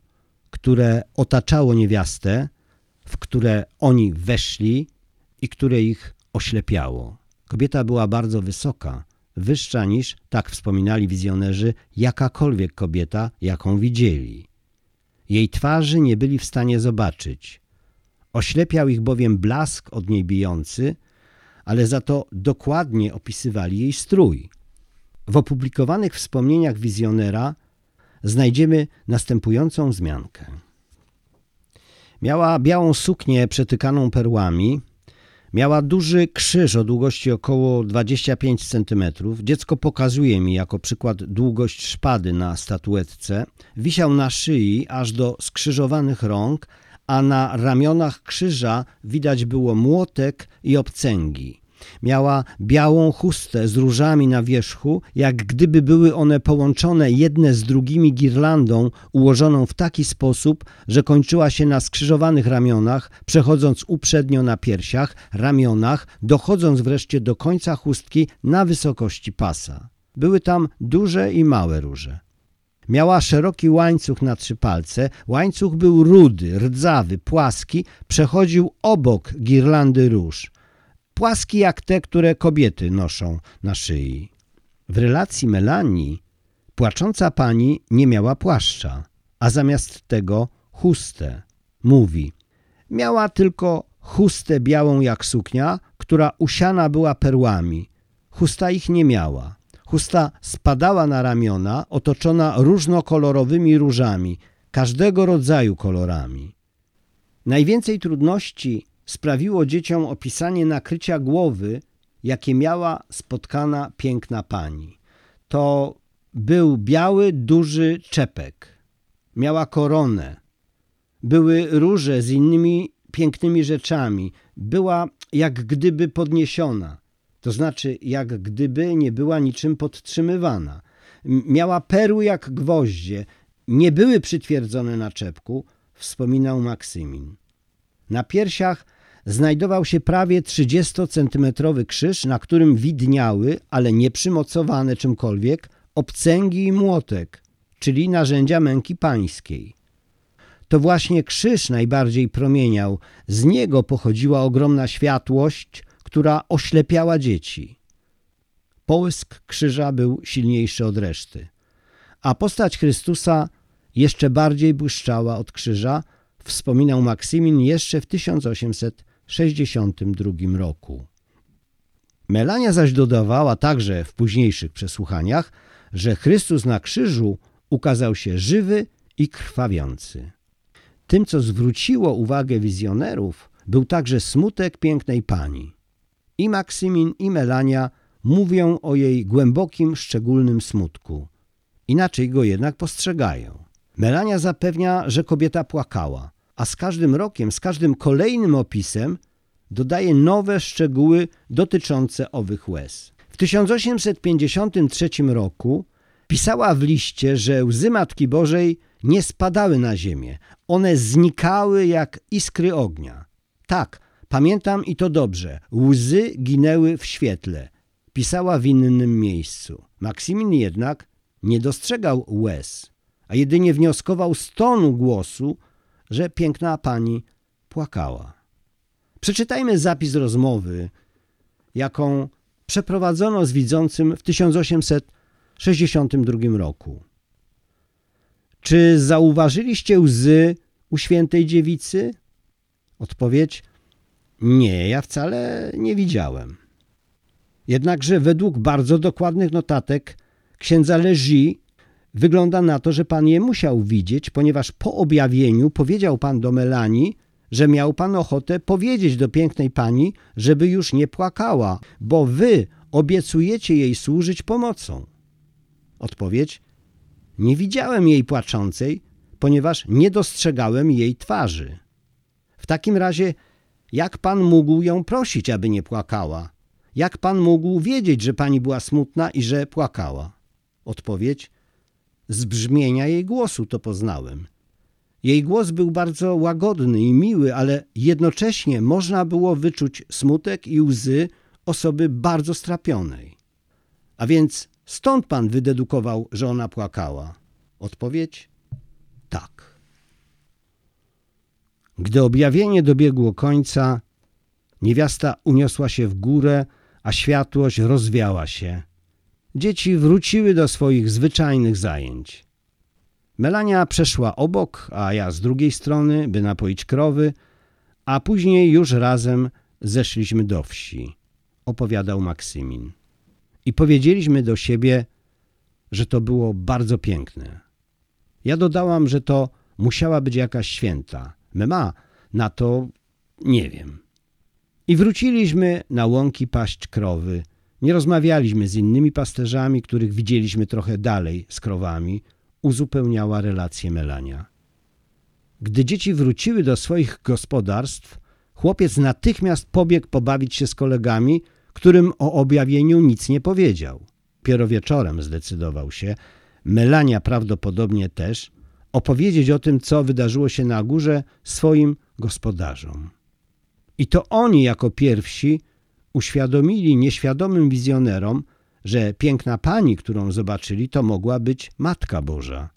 które otaczało niewiastę, w które oni weszli i które ich oślepiało. Kobieta była bardzo wysoka, wyższa niż, tak wspominali wizjonerzy, jakakolwiek kobieta, jaką widzieli. Jej twarzy nie byli w stanie zobaczyć. Oślepiał ich bowiem blask od niej bijący, ale za to dokładnie opisywali jej strój. W opublikowanych wspomnieniach wizjonera znajdziemy następującą wzmiankę. Miała białą suknię przetykaną perłami, miała duży krzyż o długości około 25 cm. Dziecko pokazuje mi jako przykład długość szpady na statuetce. Wisiał na szyi aż do skrzyżowanych rąk, a na ramionach krzyża widać było młotek i obcęgi. Miała białą chustę z różami na wierzchu, jak gdyby były one połączone jedne z drugimi girlandą, ułożoną w taki sposób, że kończyła się na skrzyżowanych ramionach, przechodząc uprzednio na piersiach, ramionach, dochodząc wreszcie do końca chustki na wysokości pasa. Były tam duże i małe róże. Miała szeroki łańcuch na trzy palce. Łańcuch był rudy, rdzawy, płaski, przechodził obok girlandy róż płaski jak te, które kobiety noszą na szyi. W relacji Melanii płacząca pani nie miała płaszcza, a zamiast tego chustę. Mówi, miała tylko chustę białą jak suknia, która usiana była perłami. Chusta ich nie miała. Chusta spadała na ramiona, otoczona różnokolorowymi różami, każdego rodzaju kolorami. Najwięcej trudności sprawiło dzieciom opisanie nakrycia głowy, jakie miała spotkana piękna pani. To był biały, duży czepek. Miała koronę. Były róże z innymi pięknymi rzeczami. Była jak gdyby podniesiona, to znaczy jak gdyby nie była niczym podtrzymywana. Miała perły jak gwoździe, nie były przytwierdzone na czepku, wspominał Maksymin. Na piersiach znajdował się prawie 30-centymetrowy krzyż, na którym widniały, ale nie przymocowane czymkolwiek, obcęgi i młotek, czyli narzędzia męki pańskiej. To właśnie krzyż najbardziej promieniał, z niego pochodziła ogromna światłość, która oślepiała dzieci. Połysk krzyża był silniejszy od reszty, a postać Chrystusa jeszcze bardziej błyszczała od krzyża, wspominał Maksymin jeszcze w 1800 1962 roku. Melania zaś dodawała także w późniejszych przesłuchaniach, że Chrystus na krzyżu ukazał się żywy i krwawiący. Tym, co zwróciło uwagę wizjonerów, był także smutek pięknej pani. I Maksymin, i Melania mówią o jej głębokim, szczególnym smutku. Inaczej go jednak postrzegają. Melania zapewnia, że kobieta płakała, a z każdym rokiem, z każdym kolejnym opisem dodaje nowe szczegóły dotyczące owych łez. W 1853 roku pisała w liście, że łzy Matki Bożej nie spadały na ziemię, one znikały jak iskry ognia. Tak, pamiętam i to dobrze, łzy ginęły w świetle. Pisała w innym miejscu. Maksymin jednak nie dostrzegał łez, a jedynie wnioskował z tonu głosu, że piękna pani płakała. Przeczytajmy zapis rozmowy, jaką przeprowadzono z widzącym w 1862 roku. Czy zauważyliście łzy u świętej dziewicy? Odpowiedź: Nie, ja wcale nie widziałem. Jednakże według bardzo dokładnych notatek księdza Leży wygląda na to, że pan je musiał widzieć, ponieważ po objawieniu powiedział pan do Melanii, że miał pan ochotę powiedzieć do pięknej pani, żeby już nie płakała, bo wy obiecujecie jej służyć pomocą. Odpowiedź: Nie widziałem jej płaczącej, ponieważ nie dostrzegałem jej twarzy. W takim razie, jak pan mógł ją prosić, aby nie płakała? Jak pan mógł wiedzieć, że pani była smutna i że płakała? Odpowiedź: Z brzmienia jej głosu to poznałem. Jej głos był bardzo łagodny i miły, ale jednocześnie można było wyczuć smutek i łzy osoby bardzo strapionej. A więc Stąd pan wydedukował, że ona płakała. Odpowiedź? Tak. Gdy objawienie dobiegło końca, niewiasta uniosła się w górę, a światłość rozwiała się. Dzieci wróciły do swoich zwyczajnych zajęć. Melania przeszła obok, a ja z drugiej strony, by napoić krowy, a później już razem zeszliśmy do wsi, opowiadał Maksymin. I powiedzieliśmy do siebie, że to było bardzo piękne. Ja dodałam, że to musiała być jakaś święta. Mema na to nie wiem. I wróciliśmy na łąki paść krowy. Nie rozmawialiśmy z innymi pasterzami, których widzieliśmy trochę dalej z krowami. Uzupełniała relację Melania. Gdy dzieci wróciły do swoich gospodarstw, chłopiec natychmiast pobiegł pobawić się z kolegami, którym o objawieniu nic nie powiedział. Piero wieczorem zdecydował się, Melania prawdopodobnie też, opowiedzieć o tym, co wydarzyło się na górze swoim gospodarzom. I to oni jako pierwsi uświadomili nieświadomym wizjonerom, że piękna pani, którą zobaczyli, to mogła być Matka Boża.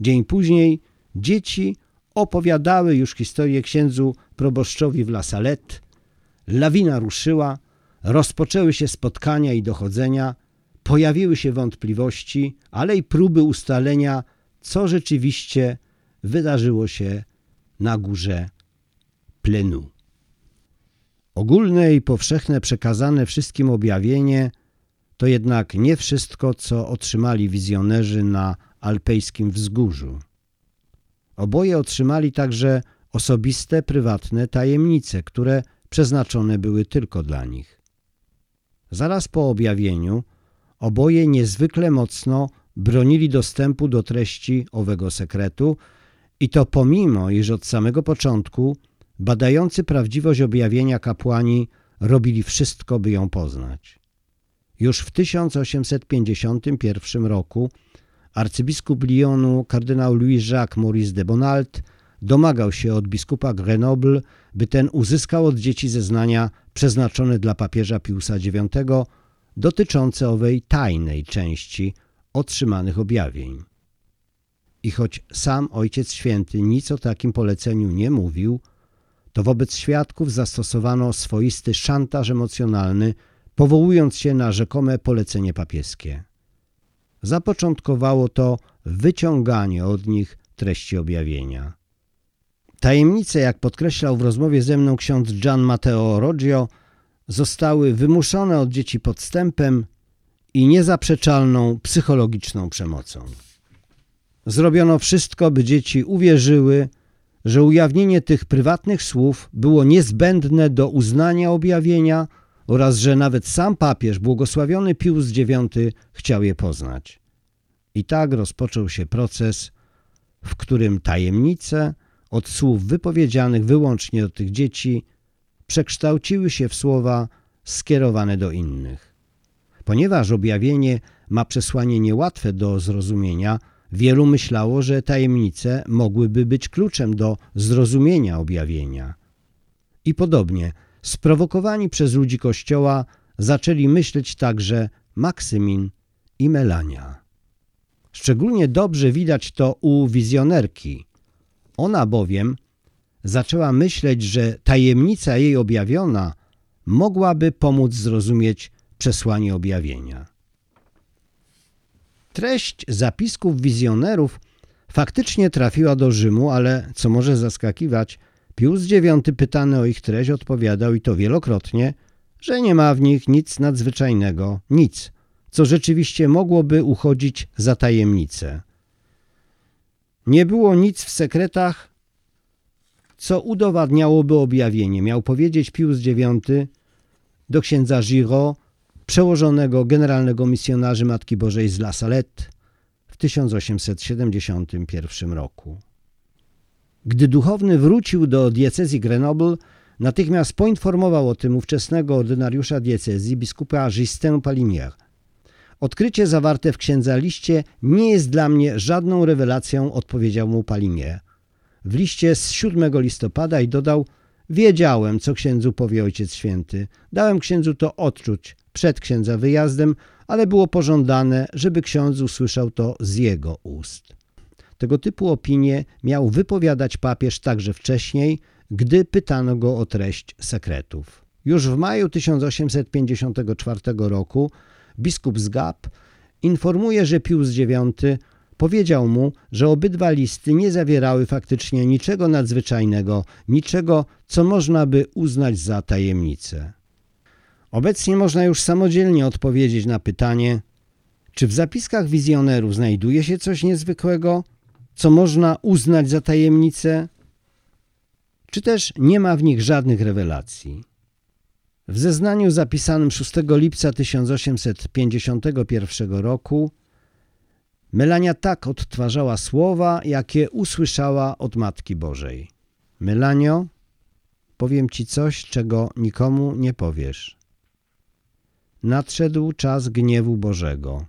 Dzień później dzieci opowiadały już historię księdzu proboszczowi w La Salette. Lawina ruszyła, rozpoczęły się spotkania i dochodzenia, pojawiły się wątpliwości, ale i próby ustalenia, co rzeczywiście wydarzyło się na górze Plenu. Ogólne i powszechne przekazane wszystkim objawienie to jednak nie wszystko, co otrzymali wizjonerzy na alpejskim wzgórzu. Oboje otrzymali także osobiste, prywatne tajemnice, które przeznaczone były tylko dla nich. Zaraz po objawieniu oboje niezwykle mocno bronili dostępu do treści owego sekretu i to pomimo, iż od samego początku badający prawdziwość objawienia kapłani robili wszystko, by ją poznać. Już w 1851 roku arcybiskup Lyonu kardynał Louis-Jacques Maurice de Bonald domagał się od biskupa Grenoble, by ten uzyskał od dzieci zeznania przeznaczone dla papieża Piusa IX dotyczące owej tajnej części otrzymanych objawień. I choć sam Ojciec Święty nic o takim poleceniu nie mówił, to wobec świadków zastosowano swoisty szantaż emocjonalny, powołując się na rzekome polecenie papieskie. Zapoczątkowało to wyciąganie od nich treści objawienia. Tajemnice, jak podkreślał w rozmowie ze mną ksiądz Gian Matteo Roggio, zostały wymuszone od dzieci podstępem i niezaprzeczalną psychologiczną przemocą. Zrobiono wszystko, by dzieci uwierzyły, że ujawnienie tych prywatnych słów było niezbędne do uznania objawienia oraz że nawet sam papież, błogosławiony Pius IX, chciał je poznać. I tak rozpoczął się proces, w którym tajemnice od słów wypowiedzianych wyłącznie do tych dzieci przekształciły się w słowa skierowane do innych. Ponieważ objawienie ma przesłanie niełatwe do zrozumienia, wielu myślało, że tajemnice mogłyby być kluczem do zrozumienia objawienia. I podobnie, sprowokowani przez ludzi Kościoła, zaczęli myśleć także Maksymin i Melania. Szczególnie dobrze widać to u wizjonerki. Ona bowiem zaczęła myśleć, że tajemnica jej objawiona mogłaby pomóc zrozumieć przesłanie objawienia. Treść zapisków wizjonerów faktycznie trafiła do Rzymu, ale co może zaskakiwać, Pius IX pytany o ich treść odpowiadał i to wielokrotnie, że nie ma w nich nic nadzwyczajnego, nic, co rzeczywiście mogłoby uchodzić za tajemnicę. Nie było nic w sekretach, co udowadniałoby objawienie, miał powiedzieć Pius IX do księdza Giraud, przełożonego generalnego misjonarzy Matki Bożej z La Salette w 1871 roku. Gdy duchowny wrócił do diecezji Grenoble, natychmiast poinformował o tym ówczesnego ordynariusza diecezji biskupa Justin Palimier. Odkrycie zawarte w księdza liście nie jest dla mnie żadną rewelacją, odpowiedział mu Palimier. W liście z 7 listopada i dodał Wiedziałem, co księdzu powie Ojciec Święty. Dałem księdzu to odczuć przed księdza wyjazdem, ale było pożądane, żeby ksiądz usłyszał to z jego ust. Tego typu opinie miał wypowiadać papież także wcześniej, gdy pytano go o treść sekretów. Już w maju 1854 roku biskup z informuje, że Pius IX powiedział mu, że obydwa listy nie zawierały faktycznie niczego nadzwyczajnego, niczego, co można by uznać za tajemnicę. Obecnie można już samodzielnie odpowiedzieć na pytanie, czy w zapiskach wizjonerów znajduje się coś niezwykłego, co można uznać za tajemnicę, czy też nie ma w nich żadnych rewelacji. W zeznaniu zapisanym 6 lipca 1851 roku Melania tak odtwarzała słowa, jakie usłyszała od Matki Bożej. Melanio, powiem ci coś, czego nikomu nie powiesz. Nadszedł czas gniewu Bożego.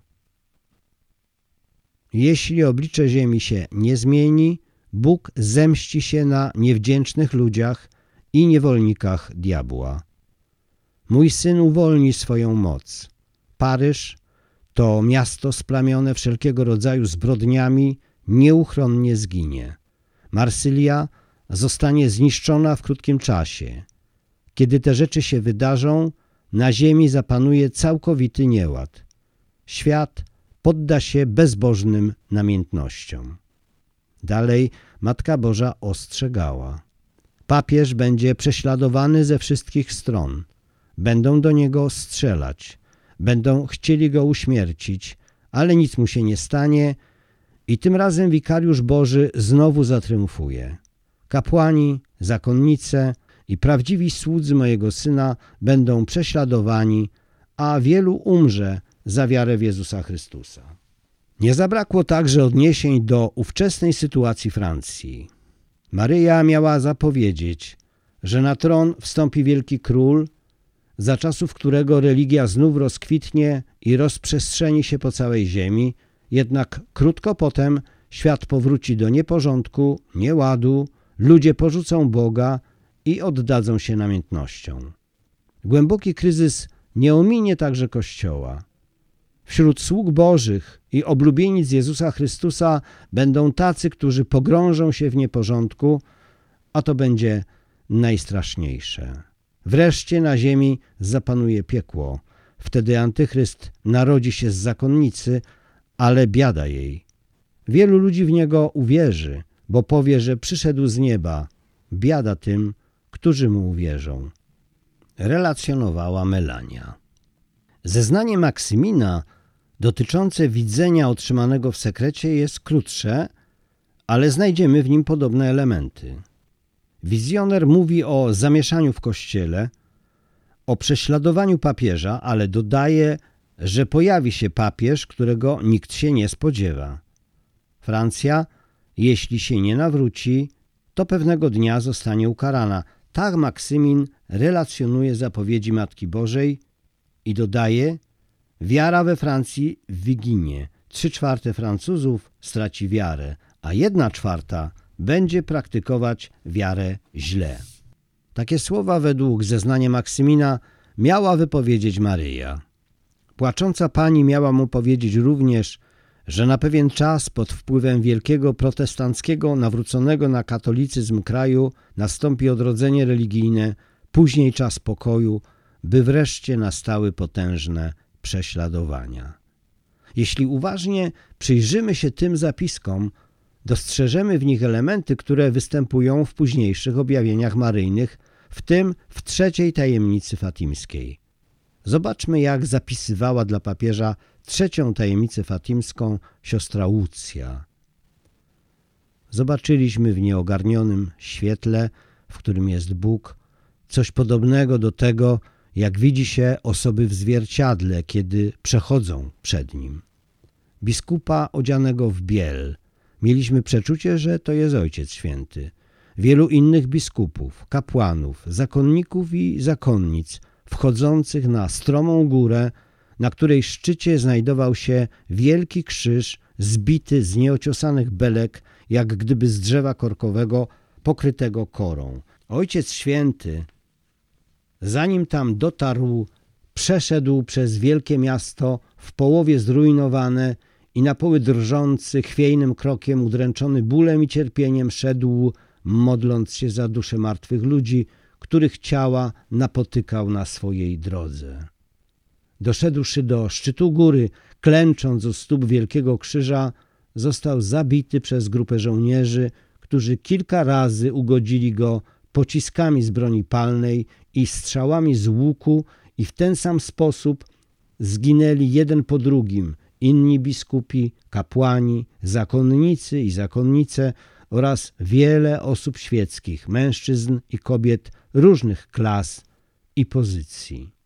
Jeśli oblicze ziemi się nie zmieni, Bóg zemści się na niewdzięcznych ludziach i niewolnikach diabła. Mój syn uwolni swoją moc. Paryż to miasto splamione wszelkiego rodzaju zbrodniami nieuchronnie zginie. Marsylia zostanie zniszczona w krótkim czasie. Kiedy te rzeczy się wydarzą, na ziemi zapanuje całkowity nieład. Świat podda się bezbożnym namiętnościom. Dalej Matka Boża ostrzegała. Papież będzie prześladowany ze wszystkich stron. Będą do niego strzelać. Będą chcieli go uśmiercić, ale nic mu się nie stanie i tym razem wikariusz Boży znowu zatriumfuje. Kapłani, zakonnice i prawdziwi słudzy mojego Syna będą prześladowani, a wielu umrze za wiarę w Jezusa Chrystusa. Nie zabrakło także odniesień do ówczesnej sytuacji Francji. Maryja miała zapowiedzieć, że na tron wstąpi wielki król, za czasów którego religia znów rozkwitnie i rozprzestrzeni się po całej ziemi, jednak krótko potem świat powróci do nieporządku, nieładu, ludzie porzucą Boga i oddadzą się namiętnościom. Głęboki kryzys nie ominie także Kościoła. Wśród sług Bożych i oblubienic Jezusa Chrystusa będą tacy, którzy pogrążą się w nieporządku, a to będzie najstraszniejsze. Wreszcie na ziemi zapanuje piekło. Wtedy antychryst narodzi się z zakonnicy, ale biada jej. Wielu ludzi w niego uwierzy, bo powie, że przyszedł z nieba. Biada tym, którzy mu uwierzą. Relacjonowała Melania. Zeznanie Maksymina dotyczące widzenia otrzymanego w sekrecie jest krótsze, ale znajdziemy w nim podobne elementy. Wizjoner mówi o zamieszaniu w kościele, o prześladowaniu papieża, ale dodaje, że pojawi się papież, którego nikt się nie spodziewa. Francja, jeśli się nie nawróci, to pewnego dnia zostanie ukarana. Tak Maksymin relacjonuje zapowiedzi Matki Bożej i dodaje, wiara we Francji wyginie. Trzy czwarte Francuzów straci wiarę, a jedna czwarta będzie praktykować wiarę źle. Takie słowa według zeznania Maksymina miała wypowiedzieć Maryja. Płacząca pani miała mu powiedzieć również, że na pewien czas pod wpływem wielkiego protestanckiego nawróconego na katolicyzm kraju nastąpi odrodzenie religijne, później czas pokoju, by wreszcie nastały potężne prześladowania. Jeśli uważnie przyjrzymy się tym zapiskom, dostrzeżemy w nich elementy, które występują w późniejszych objawieniach maryjnych, w tym w trzeciej tajemnicy fatimskiej. Zobaczmy, jak zapisywała dla papieża trzecią tajemnicę fatimską siostra Łucja. Zobaczyliśmy w nieogarnionym świetle, w którym jest Bóg, coś podobnego do tego, jak widzi się osoby w zwierciadle, kiedy przechodzą przed nim. Biskupa odzianego w biel – Mieliśmy przeczucie, że to jest Ojciec Święty. Wielu innych biskupów, kapłanów, zakonników i zakonnic wchodzących na stromą górę, na której szczycie znajdował się wielki krzyż zbity z nieociosanych belek, jak gdyby z drzewa korkowego pokrytego korą. Ojciec Święty, zanim tam dotarł, przeszedł przez wielkie miasto w połowie zrujnowane i na poły drżący, chwiejnym krokiem, udręczony bólem i cierpieniem, szedł, modląc się za dusze martwych ludzi, których ciała napotykał na swojej drodze. Doszedłszy do szczytu góry, klęcząc u stóp wielkiego krzyża, został zabity przez grupę żołnierzy, którzy kilka razy ugodzili go pociskami z broni palnej i strzałami z łuku i w ten sam sposób zginęli jeden po drugim inni biskupi, kapłani, zakonnicy i zakonnice oraz wiele osób świeckich, mężczyzn i kobiet różnych klas i pozycji.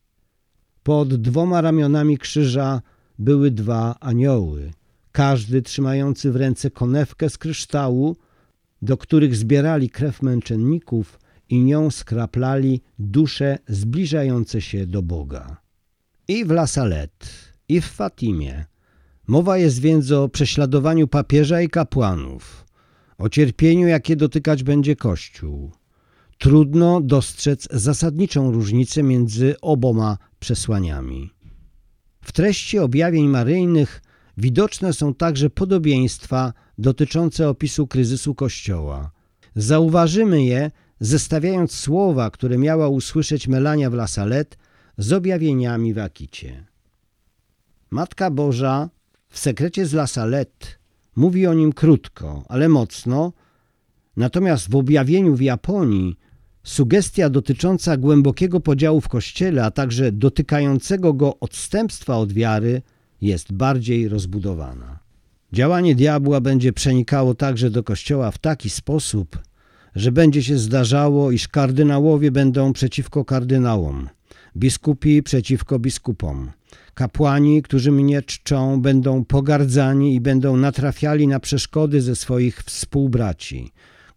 Pod dwoma ramionami krzyża były dwa anioły, każdy trzymający w ręce konewkę z kryształu, do których zbierali krew męczenników i nią skraplali dusze zbliżające się do Boga. I w La Salette, i w Fatimie. Mowa jest więc o prześladowaniu papieża i kapłanów, o cierpieniu, jakie dotykać będzie Kościół. Trudno dostrzec zasadniczą różnicę między oboma przesłaniami. W treści objawień maryjnych widoczne są także podobieństwa dotyczące opisu kryzysu Kościoła. Zauważymy je, zestawiając słowa, które miała usłyszeć Melania w La Salette z objawieniami w Akicie. Matka Boża w sekrecie z La Salette mówi o nim krótko, ale mocno, natomiast w objawieniu w Japonii sugestia dotycząca głębokiego podziału w Kościele, a także dotykającego go odstępstwa od wiary jest bardziej rozbudowana. Działanie diabła będzie przenikało także do Kościoła w taki sposób, że będzie się zdarzało, iż kardynałowie będą przeciwko kardynałom, biskupi przeciwko biskupom. Kapłani, którzy mnie czczą, będą pogardzani i będą natrafiali na przeszkody ze swoich współbraci.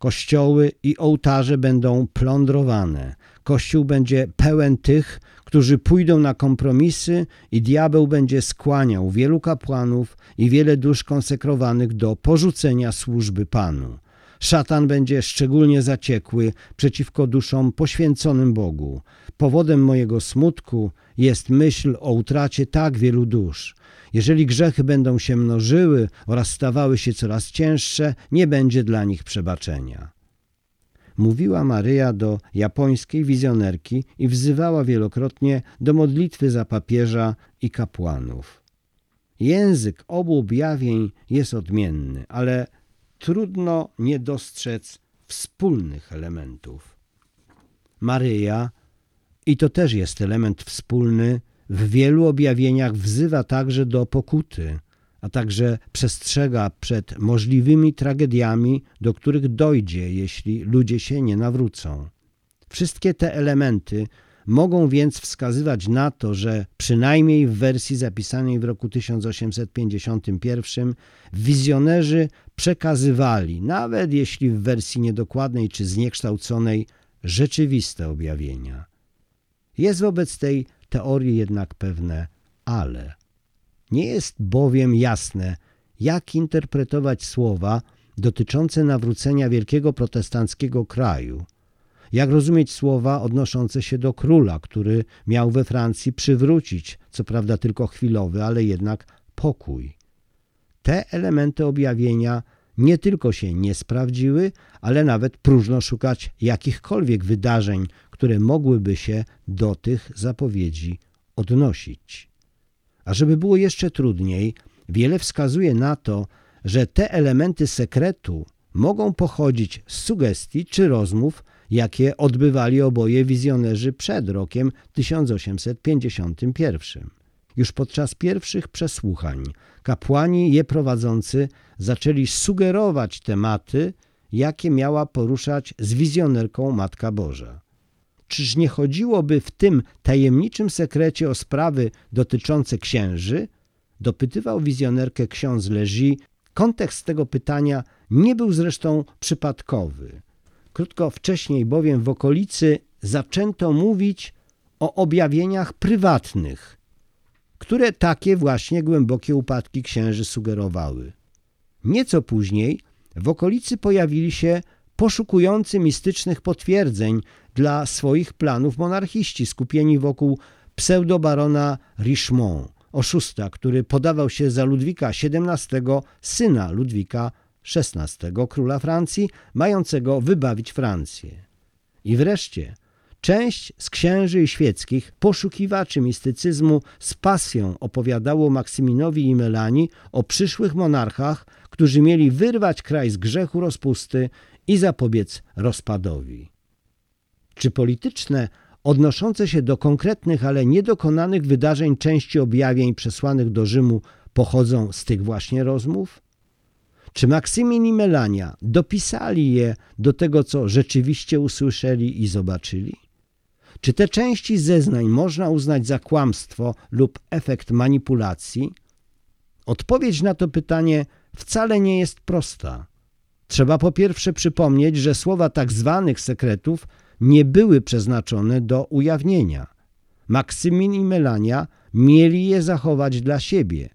Kościoły i ołtarze będą plądrowane. Kościół będzie pełen tych, którzy pójdą na kompromisy i diabeł będzie skłaniał wielu kapłanów i wiele dusz konsekrowanych do porzucenia służby Panu. Szatan będzie szczególnie zaciekły przeciwko duszom poświęconym Bogu. Powodem mojego smutku jest myśl o utracie tak wielu dusz. Jeżeli grzechy będą się mnożyły oraz stawały się coraz cięższe, nie będzie dla nich przebaczenia. Mówiła Maryja do japońskiej wizjonerki i wzywała wielokrotnie do modlitwy za papieża i kapłanów. Język obu objawień jest odmienny, ale trudno nie dostrzec wspólnych elementów. Maryja, i to też jest element wspólny, w wielu objawieniach wzywa także do pokuty, a także przestrzega przed możliwymi tragediami, do których dojdzie, jeśli ludzie się nie nawrócą. Wszystkie te elementy Mogą więc wskazywać na to, że przynajmniej w wersji zapisanej w roku 1851 wizjonerzy przekazywali, nawet jeśli w wersji niedokładnej czy zniekształconej, rzeczywiste objawienia. Jest wobec tej teorii jednak pewne ale. Nie jest bowiem jasne, jak interpretować słowa dotyczące nawrócenia wielkiego protestanckiego kraju – jak rozumieć słowa odnoszące się do króla, który miał we Francji przywrócić, co prawda tylko chwilowy, ale jednak pokój? Te elementy objawienia nie tylko się nie sprawdziły, ale nawet próżno szukać jakichkolwiek wydarzeń, które mogłyby się do tych zapowiedzi odnosić. A żeby było jeszcze trudniej, wiele wskazuje na to, że te elementy sekretu mogą pochodzić z sugestii czy rozmów jakie odbywali oboje wizjonerzy przed rokiem 1851. Już podczas pierwszych przesłuchań kapłani je prowadzący zaczęli sugerować tematy, jakie miała poruszać z wizjonerką Matka Boża. Czyż nie chodziłoby w tym tajemniczym sekrecie o sprawy dotyczące księży? Dopytywał wizjonerkę ksiądz Leży. Kontekst tego pytania nie był zresztą przypadkowy. Krótko wcześniej bowiem w okolicy zaczęto mówić o objawieniach prywatnych, które takie właśnie głębokie upadki księży sugerowały. Nieco później w okolicy pojawili się poszukujący mistycznych potwierdzeń dla swoich planów monarchiści skupieni wokół pseudobarona Richemont, oszusta, który podawał się za Ludwika XVII, syna Ludwika XVI, króla Francji, mającego wybawić Francję. I wreszcie część z księży i świeckich, poszukiwaczy mistycyzmu z pasją opowiadało Maksyminowi i Melanii o przyszłych monarchach, którzy mieli wyrwać kraj z grzechu rozpusty i zapobiec rozpadowi. Czy polityczne, odnoszące się do konkretnych, ale niedokonanych wydarzeń części objawień przesłanych do Rzymu pochodzą z tych właśnie rozmów? Czy Maksymin i Melania dopisali je do tego, co rzeczywiście usłyszeli i zobaczyli? Czy te części zeznań można uznać za kłamstwo lub efekt manipulacji? Odpowiedź na to pytanie wcale nie jest prosta. Trzeba po pierwsze przypomnieć, że słowa tak zwanych sekretów nie były przeznaczone do ujawnienia. Maksymin i Melania mieli je zachować dla siebie.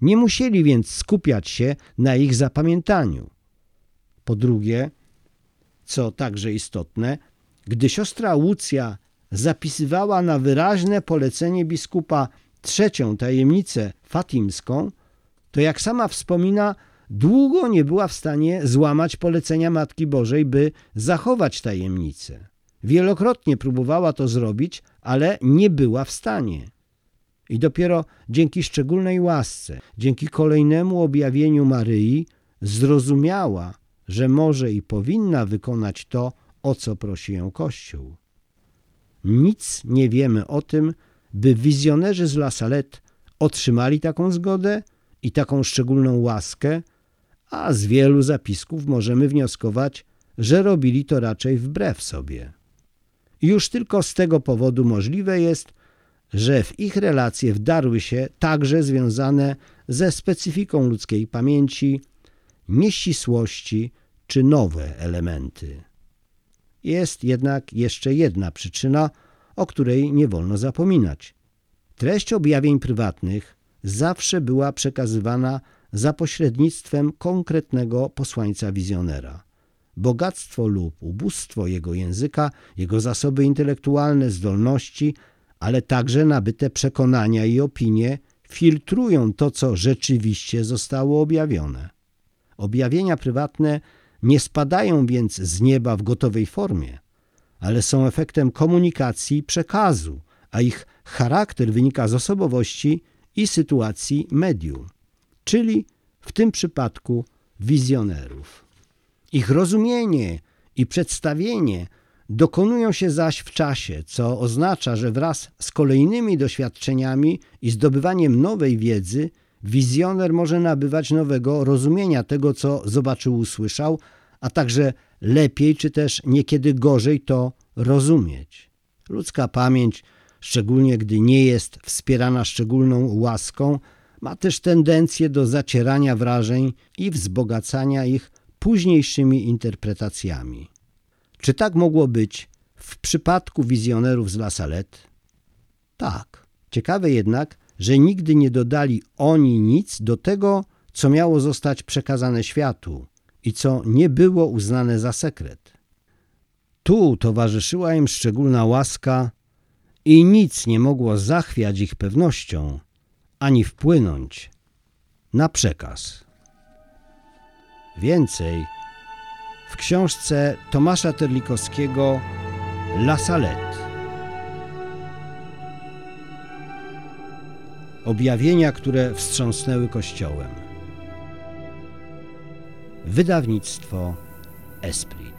Nie musieli więc skupiać się na ich zapamiętaniu. Po drugie, co także istotne, gdy siostra Łucja zapisywała na wyraźne polecenie biskupa trzecią tajemnicę fatimską, to jak sama wspomina, długo nie była w stanie złamać polecenia Matki Bożej, by zachować tajemnicę. Wielokrotnie próbowała to zrobić, ale nie była w stanie. I dopiero dzięki szczególnej łasce, dzięki kolejnemu objawieniu Maryi, zrozumiała, że może i powinna wykonać to, o co prosi ją Kościół. Nic nie wiemy o tym, by wizjonerzy z La Salette otrzymali taką zgodę i taką szczególną łaskę, a z wielu zapisków możemy wnioskować, że robili to raczej wbrew sobie. Już tylko z tego powodu możliwe jest, że w ich relacje wdarły się także związane ze specyfiką ludzkiej pamięci, nieścisłości czy nowe elementy. Jest jednak jeszcze jedna przyczyna, o której nie wolno zapominać. Treść objawień prywatnych zawsze była przekazywana za pośrednictwem konkretnego posłańca wizjonera. Bogactwo lub ubóstwo jego języka, jego zasoby intelektualne, zdolności, ale także nabyte przekonania i opinie filtrują to, co rzeczywiście zostało objawione. Objawienia prywatne nie spadają więc z nieba w gotowej formie, ale są efektem komunikacji przekazu, a ich charakter wynika z osobowości i sytuacji medium, czyli w tym przypadku wizjonerów. Ich rozumienie i przedstawienie dokonują się zaś w czasie, co oznacza, że wraz z kolejnymi doświadczeniami i zdobywaniem nowej wiedzy wizjoner może nabywać nowego rozumienia tego, co zobaczył, usłyszał, a także lepiej czy też niekiedy gorzej to rozumieć. Ludzka pamięć, szczególnie gdy nie jest wspierana szczególną łaską, ma też tendencję do zacierania wrażeń i wzbogacania ich późniejszymi interpretacjami. Czy tak mogło być w przypadku wizjonerów z La Salette? Tak. Ciekawe jednak, że nigdy nie dodali oni nic do tego, co miało zostać przekazane światu i co nie było uznane za sekret. Tu towarzyszyła im szczególna łaska i nic nie mogło zachwiać ich pewnością ani wpłynąć na przekaz. Więcej w książce Tomasza Terlikowskiego La Salette. Objawienia, które wstrząsnęły Kościołem. Wydawnictwo Esprit.